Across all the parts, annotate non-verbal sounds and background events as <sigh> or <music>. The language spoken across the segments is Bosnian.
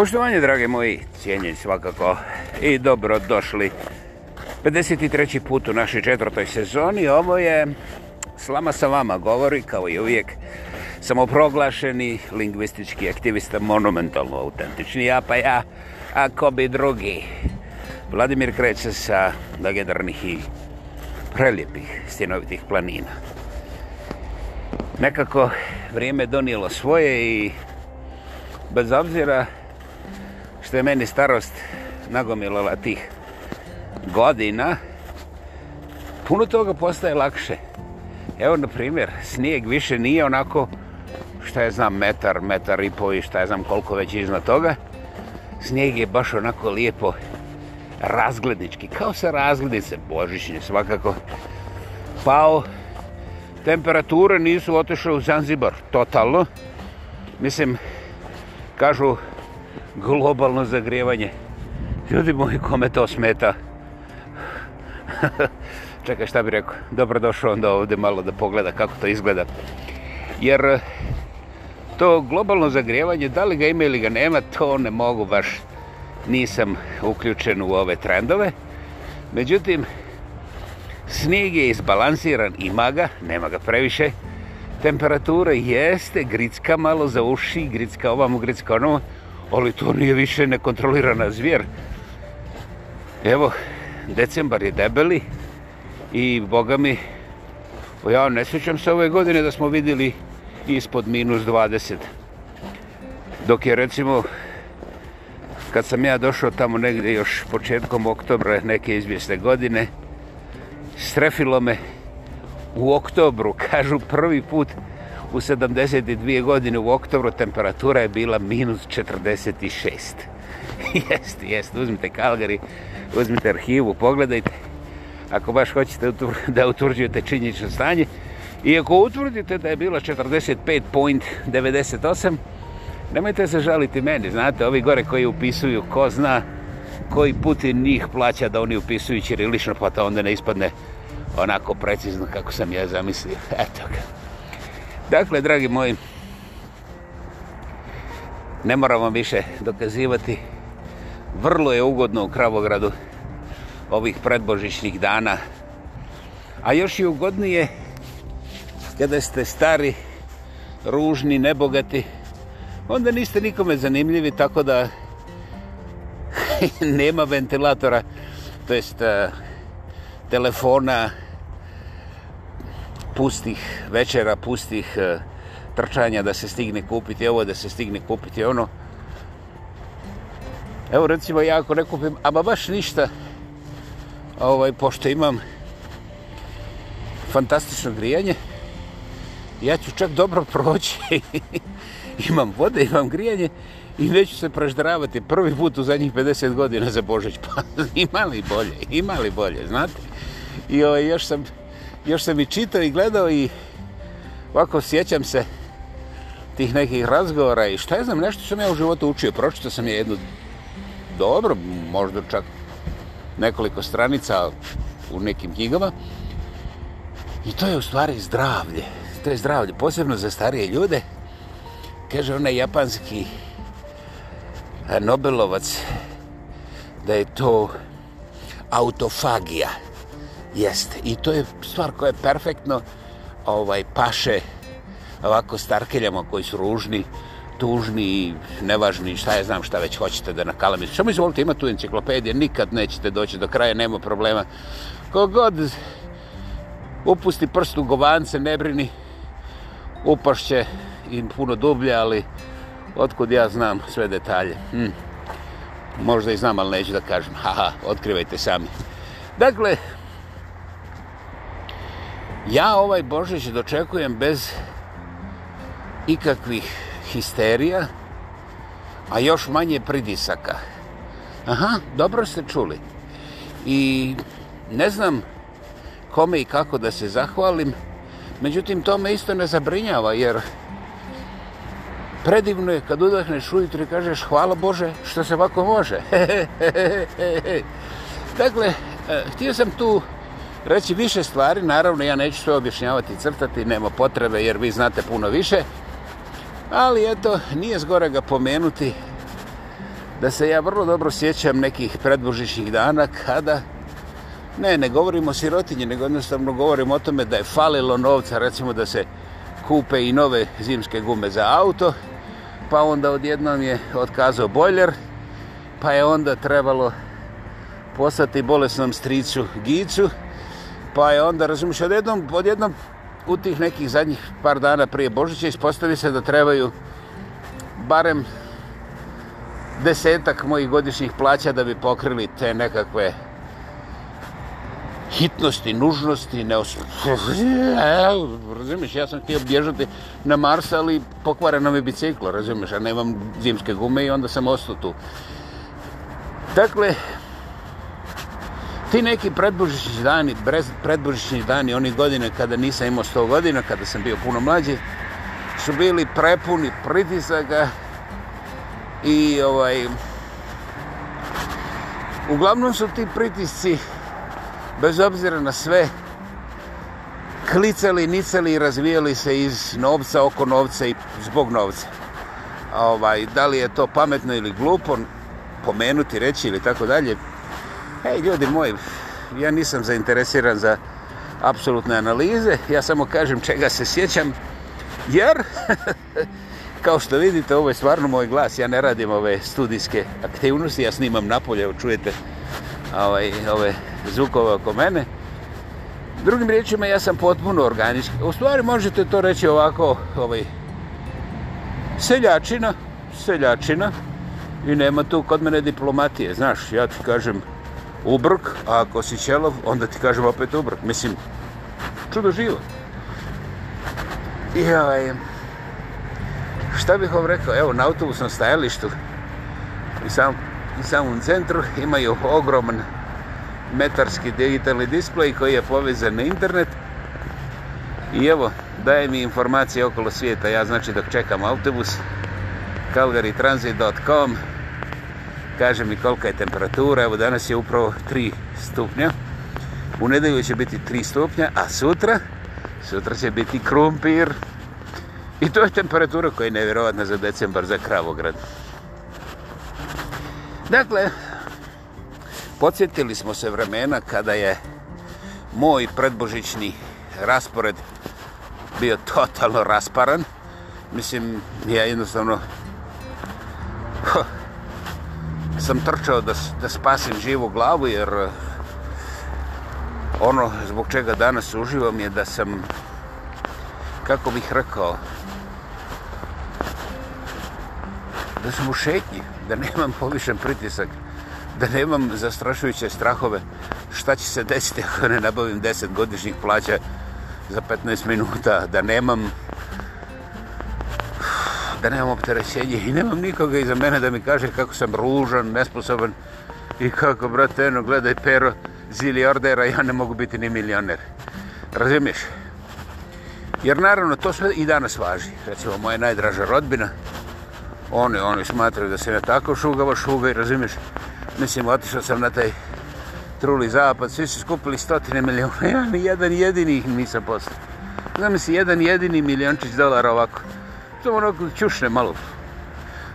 Poštovanje, drage moji, cijenjeni svakako i dobro došli 53. put u našoj četvrtoj sezoni. Ovo je Slama sa vama govori, kao i uvijek, samoproglašeni lingvistički aktivista, monumentalno autentični ja, pa ja, ako bi drugi. Vladimir kreće sa legendarnih i prelijepih stjenovitih planina. Nekako vrijeme donijelo svoje i bez obzira što je meni starost nagomilala tih godina, puno toga postaje lakše. Evo, na primjer, snijeg više nije onako, šta je znam, metar, metar i po i šta je znam koliko već iznad toga. Snijeg je baš onako lijepo razglednički, kao sa razglednice, božićnje svakako, pao. Temperature nisu otešle u Zanzibar, totalno. Mislim, kažu, globalno zagrijevanje. Ljudi moji, kome to smeta? <laughs> Čekaj, šta bih rekao? Dobrodošao onda ovde malo da pogleda kako to izgleda. Jer eh, to globalno zagrijevanje, da li ga ima ili ga nema, to ne mogu baš. Nisam uključen u ove trendove. Međutim, snijeg je izbalansiran, ima ga, nema ga previše. Temperatura jeste, gricka malo za uši, gricka ovamo, gricka onomu ali to nije više nekontrolirana zvijer. Evo, decembar je debeli i boga mi, ja ne sjećam se ove godine da smo vidjeli ispod minus 20. Dok je recimo, kad sam ja došao tamo negdje još početkom oktobra neke izvjesne godine, strefilo me u oktobru, <laughs> kažu prvi put, u 72 godine u oktobru temperatura je bila minus 46. <laughs> Jeste, jeste, uzmite Kalgari, uzmite arhivu, pogledajte. Ako baš hoćete da utvrđujete činjenično stanje, I ako utvrdite da je bila 45.98, nemojte se žaliti meni. Znate, ovi gore koji upisuju, ko zna koji Putin njih plaća da oni upisuju ćirilično, pa to onda ne ispadne onako precizno kako sam ja zamislio. <laughs> Eto ga. Dakle, dragi moji, ne moramo više dokazivati. Vrlo je ugodno u Kravogradu ovih predbožičnih dana. A još i ugodnije kada ste stari, ružni, nebogati, onda niste nikome zanimljivi, tako da <laughs> nema ventilatora, to jest eh, telefona, pustih večera, pustih e, trčanja da se stigne kupiti ovo, da se stigne kupiti ono. Evo recimo ja ako ne kupim, ama baš ništa, ovaj, pošto imam fantastično grijanje, ja ću čak dobro proći. <laughs> imam vode, imam grijanje i neću se praždravati prvi put u zadnjih 50 godina za Božeć. <laughs> Pa imali bolje, imali bolje, znate. I ovaj, još sam, još sam i čitao i gledao i ovako sjećam se tih nekih razgovora i šta je znam, nešto sam ja u životu učio. Pročitao sam je jednu dobro, možda čak nekoliko stranica u nekim knjigama. I to je u stvari zdravlje. To je zdravlje, posebno za starije ljude. Kaže onaj japanski Nobelovac da je to autofagija. Jeste. I to je stvar koja je perfektno ovaj, paše ovako starkeljama koji su ružni, tužni, nevažni, šta je znam šta već hoćete da nakalamite. Samo izvolite, ima tu enciklopedije, nikad nećete doći do kraja, nema problema. Kogod upusti prst u govance, ne brini, upašće i puno dublje, ali otkud ja znam sve detalje. Hm. Možda i znam, ali neću da kažem. Haha, otkrivajte sami. Dakle, Ja ovaj Božić dočekujem bez ikakvih histerija, a još manje pridisaka. Aha, dobro ste čuli. I ne znam kome i kako da se zahvalim, međutim to me isto ne zabrinjava, jer predivno je kad udahneš ujutru i kažeš hvala Bože što se ovako može. <laughs> dakle, e, htio sam tu reći više stvari, naravno ja neću sve objašnjavati i crtati, nema potrebe jer vi znate puno više, ali eto, nije zgore ga pomenuti da se ja vrlo dobro sjećam nekih predbožišnjih dana kada, ne, ne govorimo o sirotinji, nego jednostavno govorimo o tome da je falilo novca, recimo da se kupe i nove zimske gume za auto, pa onda odjednom je otkazao boljer, pa je onda trebalo poslati bolesnom stricu Gicu, Pa je onda, razumiješ, odjednom, odjednom u tih nekih zadnjih par dana prije Božića ispostavi se da trebaju barem desetak mojih godišnjih plaća da bi pokrili te nekakve hitnosti, nužnosti, neos... <laughs> razumiješ, ja sam htio bježati na Marsa, ali pokvareno mi biciklo, razumiješ, a nemam zimske gume i onda sam ostao tu. Dakle, Ti neki predbožični dani, predbožični dani onih godina kada nisam imao 100 godina, kada sam bio puno mlađi, su bili prepuni pritisaka i ovaj uglavnom su ti pritisci bez obzira na sve klicali, nicali i razvijali se iz novca, oko novca i zbog novca. Ovaj, da li je to pametno ili glupo pomenuti, reći ili tako dalje, Hej ljudi moji, ja nisam zainteresiran za apsolutne analize, ja samo kažem čega se sjećam, jer, <laughs> kao što vidite, ovo je stvarno moj glas, ja ne radim ove studijske aktivnosti, ja snimam napolje, evo čujete ovaj, ove zvukove oko mene. Drugim riječima, ja sam potpuno organički, u stvari možete to reći ovako, ovaj, seljačina, seljačina, i nema tu kod mene diplomatije, znaš, ja ti kažem, ubrk, a ako si ćelov, onda ti kažem opet ubrk. Mislim, čudo živo. I ovaj, šta bih vam rekao, evo na autobusnom stajalištu i sam, i samom centru imaju ogroman metarski digitalni displej koji je povezan na internet. I evo, daje mi informacije okolo svijeta, ja znači dok čekam autobus, calgarytransit.com, kažem i kolika je temperatura. Evo danas je upravo 3 stupnja. U nedelju će biti 3 stupnja, a sutra, sutra će biti krumpir. I to je temperatura koja je nevjerovatna za decembar, za Kravograd. Dakle, podsjetili smo se vremena kada je moj predbožićni raspored bio totalno rasparan. Mislim, ja jednostavno sam trčao da, da spasim živu glavu, jer eh, ono zbog čega danas uživam je da sam, kako bih rekao, da sam u šetnji, da nemam povišen pritisak, da nemam zastrašujuće strahove šta će se desiti ako ne nabavim 10 godišnjih plaća za 15 minuta, da nemam da nemam opterećenje i nemam nikoga iza mene da mi kaže kako sam ružan, nesposoban i kako, brate, eno, gledaj pero zili ordera, ja ne mogu biti ni milioner. Razumiješ? Jer naravno, to sve i danas važi. Recimo, moja najdraža rodbina, oni, oni smatraju da sam ja tako šugava šuga i razumiješ, mislim, otišao sam na taj truli zapad, svi su skupili stotine miliona, <laughs> ja ni jedan jedini ih nisam postao. Znam si, jedan jedini miliončić dolara ovako. To ono čušne malo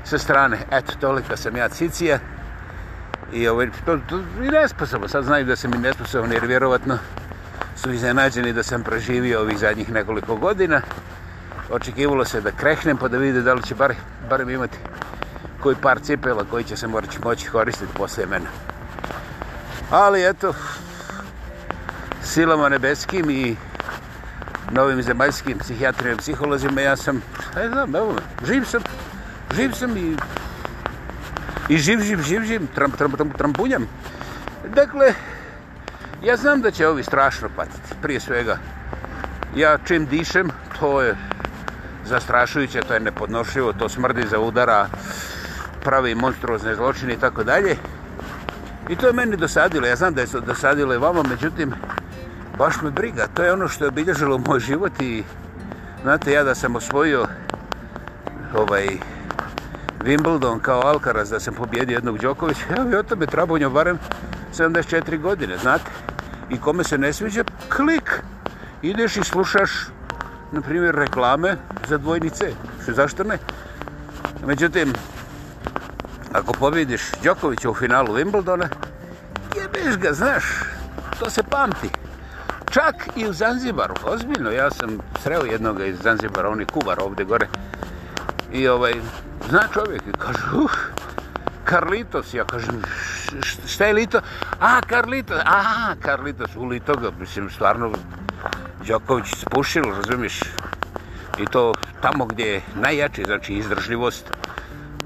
sa strane. Eto, tolika sam ja cicija. I ovo, ovaj, to, to, i nesposobno. Sad znaju da sam i nesposobno jer vjerovatno su iznenađeni da sam preživio ovih zadnjih nekoliko godina. Očekivalo se da krehnem pa da vide da li će bar, bar imati koji par cipela koji će se morati moći koristiti poslije mene. Ali eto, silama nebeskim i novim zemaljskim psihijatrijom, psiholozima, ja sam, šta je znam, evo, živ sam, živ sam i, i živ, živ, živ, živ, tram, tram, tram, trampunjam. Dakle, ja znam da će ovi strašno patiti, prije svega. Ja čim dišem, to je zastrašujuće, to je nepodnošljivo, to smrdi za udara, pravi monstruozne zločine i tako dalje. I to je meni dosadilo, ja znam da je to dosadilo i vama, međutim, baš me briga. To je ono što je obilježilo moj život i znate, ja da sam osvojio ovaj Wimbledon kao Alcaraz, da sam pobjedio jednog Đokovića, ja bi o tome trabunio barem 74 godine, znate. I kome se ne sviđa, klik, ideš i slušaš na primjer reklame za dvojnice. Zašto ne? Međutim, ako pobjediš Đokovića u finalu Wimbledona, jebeš ga, znaš, to se pamti čak i u Zanzibaru, ozbiljno, ja sam sreo jednog iz Zanzibara, on je kuvar ovde gore. I ovaj, zna čovjek i kaže, uh, Karlitos, ja kažem, šta je Lito? A, Karlitos, a, Karlitos, u Litoga, mislim, stvarno, Đoković spušil, razumiješ? I to tamo gdje je najjače, znači izdržljivost,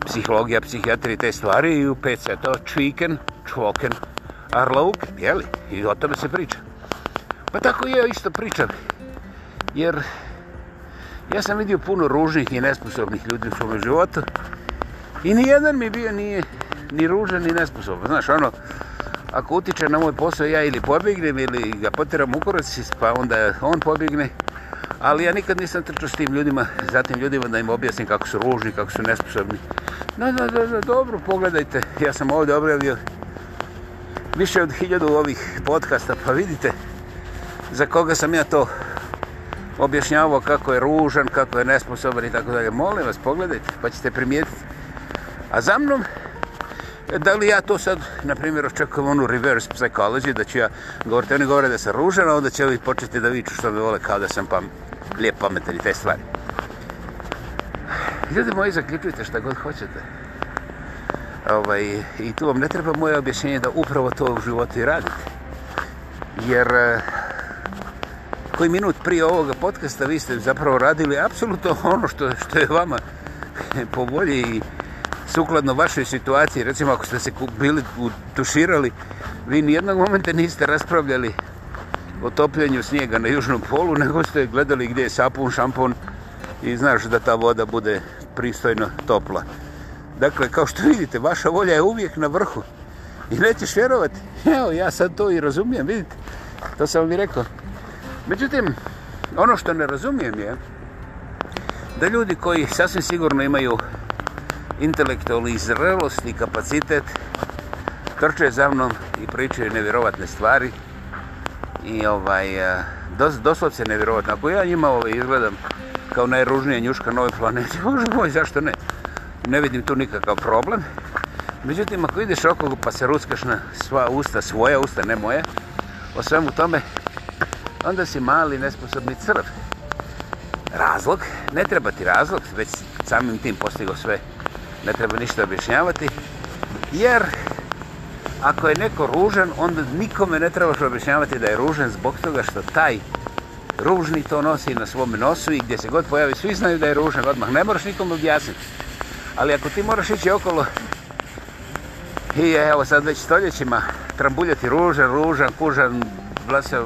psihologija, psihijatri, te stvari, i u pet to čviken, čvoken, arlauk, jeli? I o tome se priča. Pa tako i ja isto pričam. Jer ja sam vidio puno ružnih i nesposobnih ljudi u svom životu. I ni jedan mi bio nije ni ružan ni nesposoban. Znaš, ono, ako utiče na moj posao, ja ili pobignem ili ga potiram u koroci, pa onda on pobigne. Ali ja nikad nisam trčao s tim ljudima, za tim ljudima da im objasnim kako su ružni, kako su nesposobni. No, no, no, no, dobro, pogledajte, ja sam ovdje obravio više od hiljadu ovih podcasta, pa vidite, za koga sam ja to objašnjavao kako je ružan, kako je nesposoban i tako dalje. Molim vas, pogledajte, pa ćete primijetiti. A za mnom, da li ja to sad, na primjer, očekujem onu reverse psychology, da ću ja govoriti, oni govore da sam ružan, a onda će ovi početi da viču što me vole kao da sam pam, lijep pametan i te stvari. Ljudi moji, zaključujte šta god hoćete. Ovaj, I tu vam ne treba moje objašnjenje da upravo to u životu i radite. Jer uh, koji minut prije ovoga podcasta vi ste zapravo radili apsolutno <laughs> ono što, što je vama <laughs> po volji i sukladno vašoj situaciji. Recimo ako ste se bili utuširali, vi nijednog momenta niste raspravljali o topljenju snijega na južnom polu, nego ste gledali gdje je sapun, šampon i znaš da ta voda bude pristojno topla. Dakle, kao što vidite, vaša volja je uvijek na vrhu. I nećeš vjerovati. Evo, ja sad to i razumijem, vidite. To sam vam i rekao. Međutim, ono što ne razumijem je da ljudi koji sasvim sigurno imaju intelektualni izrelosni kapacitet trče za mnom i pričaju nevjerovatne stvari i ovaj e, dos, doslovce nevjerovatno. Ako ja njima ovaj, izgledam kao najružnija njuška nove planete, <laughs> bože moj, zašto ne? Ne vidim tu nikakav problem. Međutim, ako ideš okolo pa se ruskaš na sva usta, svoja usta, ne moje, o svemu tome, onda si mali nesposobni crv. Razlog, ne treba ti razlog, već samim tim postigo sve, ne treba ništa objašnjavati, jer ako je neko ružan, onda nikome ne trebaš objašnjavati da je ružan zbog toga što taj ružni to nosi na svom nosu i gdje se god pojavi, svi znaju da je ružan odmah, ne moraš nikom objasniti. Ali ako ti moraš ići okolo i evo sad već stoljećima trambuljati ružan, ružan, kužan, blasev,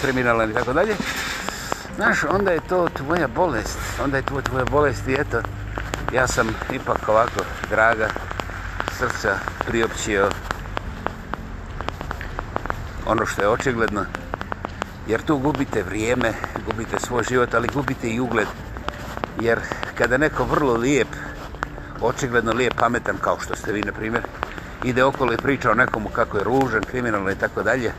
kriminalan i tako dalje. Znaš, onda je to tvoja bolest. Onda je to tvoja bolest i eto, ja sam ipak ovako draga srca priopćio ono što je očigledno. Jer tu gubite vrijeme, gubite svoj život, ali gubite i ugled. Jer kada neko vrlo lijep, očigledno lijep, pametan, kao što ste vi, na primjer, ide okolo i priča o nekomu kako je ružan, kriminalno i tako dalje,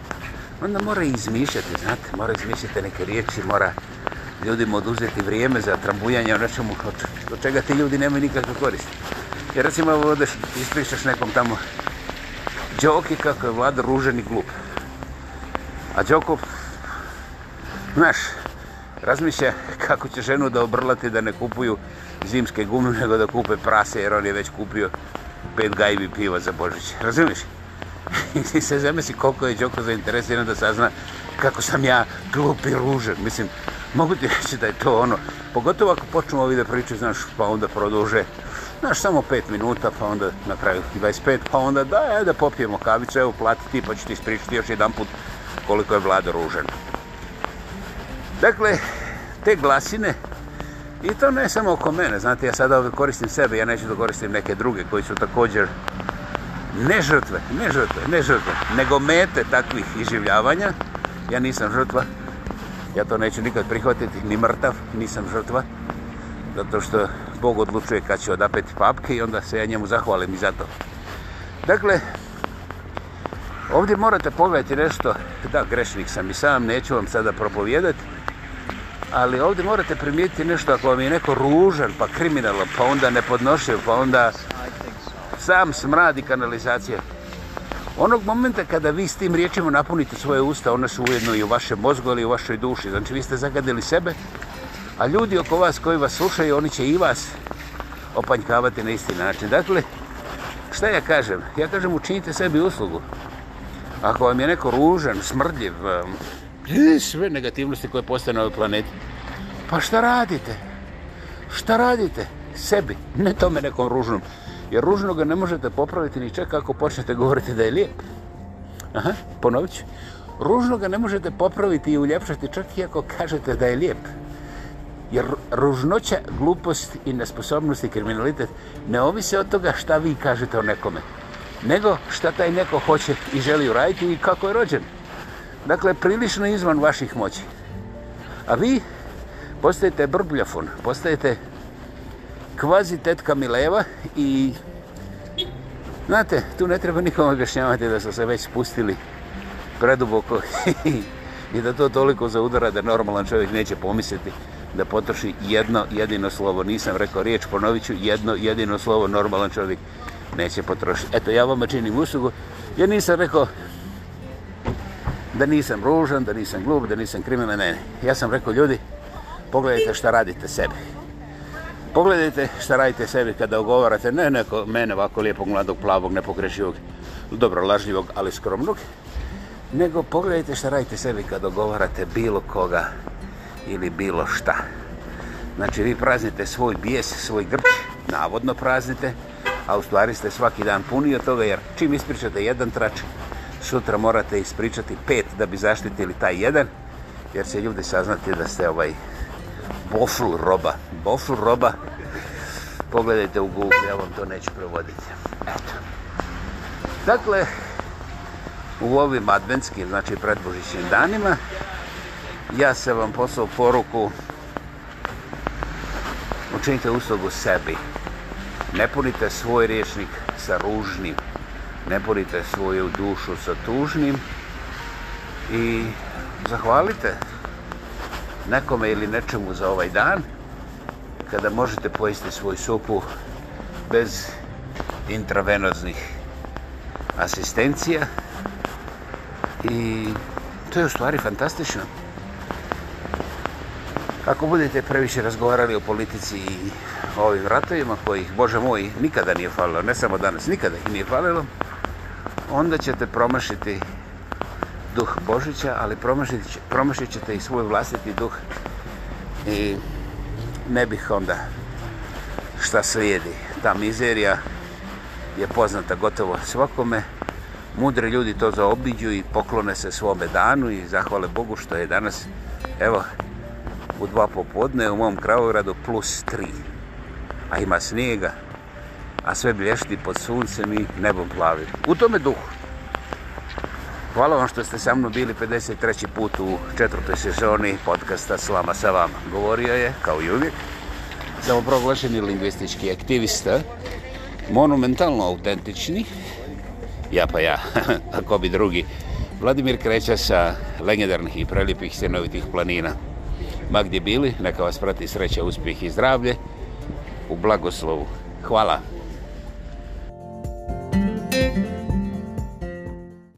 onda mora izmišljati, znate, mora izmišljati neke riječi, mora ljudima oduzeti vrijeme za trambujanje o nečemu od, od čega ti ljudi nemaju nikakve koristi. Jer recimo ovo odeš, ispričaš nekom tamo džoki kako je vlada ružen i glup. A džoko, znaš, razmišlja kako će ženu da obrlati da ne kupuju zimske gume, nego da kupe prase jer on je već kupio pet gajbi piva za Božić. Razumiješ? I se zeme si koliko je Đoko zainteresiran da sazna kako sam ja glup i ružan. Mislim, mogu ti reći da je to ono, pogotovo ako počnemo ovi da priče, znaš, pa onda produže, znaš, samo 5 minuta, pa onda na kraju 25, pa onda da, e, da popijemo kavicu, evo, platiti, pa ću ti ispričati još jedan put koliko je vlada ružan. Dakle, te glasine, i to ne samo oko mene, znate, ja sada ovdje koristim sebe, ja neću da koristim neke druge koji su također ne žrtve, ne žrtve, ne žrtve, nego mete takvih iživljavanja. Ja nisam žrtva, ja to neću nikad prihvatiti, ni mrtav, nisam žrtva, zato što Bog odlučuje kad će odapeti papke i onda se ja njemu zahvalim i za to. Dakle, ovdje morate pogledati nešto, da, grešnik sam i sam, neću vam sada propovjedati, ali ovdje morate primijetiti nešto ako vam je neko ružan, pa kriminalan, pa onda nepodnošljiv, pa onda sam smradi kanalizacija. Onog momenta kada vi s tim riječima napunite svoje usta, one su ujedno i u vašem mozgu, ali i u vašoj duši. Znači, vi ste zagadili sebe, a ljudi oko vas koji vas slušaju, oni će i vas opanjkavati na isti način. Dakle, šta ja kažem? Ja kažem, učinite sebi uslugu. Ako vam je neko ružan, smrdljiv, sve negativnosti koje postoje na ovoj planeti, pa šta radite? Šta radite? Sebi, ne tome nekom ružnom. Jer ružno ga ne možete popraviti ni čak ako počnete govoriti da je lijep. Aha, ponovit ću. Ružno ga ne možete popraviti i uljepšati čak i ako kažete da je lijep. Jer ružnoća, glupost i nesposobnost i kriminalitet ne ovise od toga šta vi kažete o nekome, nego šta taj neko hoće i želi uraditi i kako je rođen. Dakle, prilično izvan vaših moći. A vi postajete brbljafon, postajete kvazi tetka Mileva i znate, tu ne treba nikom objašnjavati da su se već spustili preduboko <laughs> i da to toliko zaudara da normalan čovjek neće pomisliti da potroši jedno jedino slovo, nisam rekao riječ, ponovit ću, jedno jedino slovo normalan čovjek neće potrošiti. Eto, ja vama činim uslugu, ja nisam rekao da nisam ružan, da nisam glup, da nisam kriminal, ne, ne. Ja sam rekao, ljudi, pogledajte šta radite sebe pogledajte šta radite sebi kada ogovarate ne neko mene ovako lijepog, mladog, plavog, nepogrešivog, dobro, lažljivog, ali skromnog, nego pogledajte šta radite sebi kada ogovarate bilo koga ili bilo šta. Znači, vi praznite svoj bijes, svoj grč, navodno praznite, a u stvari ste svaki dan puni od toga, jer čim ispričate jedan trač, sutra morate ispričati pet da bi zaštitili taj jedan, jer će ljudi saznati da ste ovaj bofl roba. Bofl roba. Pogledajte u Google, ja vam to neću provoditi. Eto. Dakle, u ovim adventskim, znači predbožićnim danima, ja sam vam poslao poruku učinite uslugu sebi. Ne punite svoj riječnik sa ružnim. Ne punite svoju dušu sa tužnim. I zahvalite. Zahvalite nekome ili nečemu za ovaj dan, kada možete pojesti svoju supu bez intravenoznih asistencija. I to je u stvari fantastično. Ako budete previše razgovarali o politici i o ovim ratovima, kojih, Bože moj, nikada nije falilo, ne samo danas, nikada ih nije falilo, onda ćete promašiti duh Božića, ali promašit, promašit ćete i svoj vlastiti duh i ne bih onda šta slijedi. Ta mizerija je poznata gotovo svakome. Mudre ljudi to zaobiđu i poklone se svome danu i zahvale Bogu što je danas, evo, u dva popodne u mom kravogradu plus tri. A ima snijega, a sve blješti pod suncem i nebom plavi. U tome duhu. Hvala vam što ste sa mnom bili 53. put u četvrtoj sezoni podcasta Slama sa vama. Govorio je, kao i uvijek, samoproglašeni lingvistički aktivista, monumentalno autentični, ja pa ja, <laughs> ako bi drugi, Vladimir Kreća sa legendarnih i prelipih stjenovitih planina. Ma gdje bili, neka vas prati sreća, uspjeh i zdravlje, u blagoslovu. Hvala. Hvala.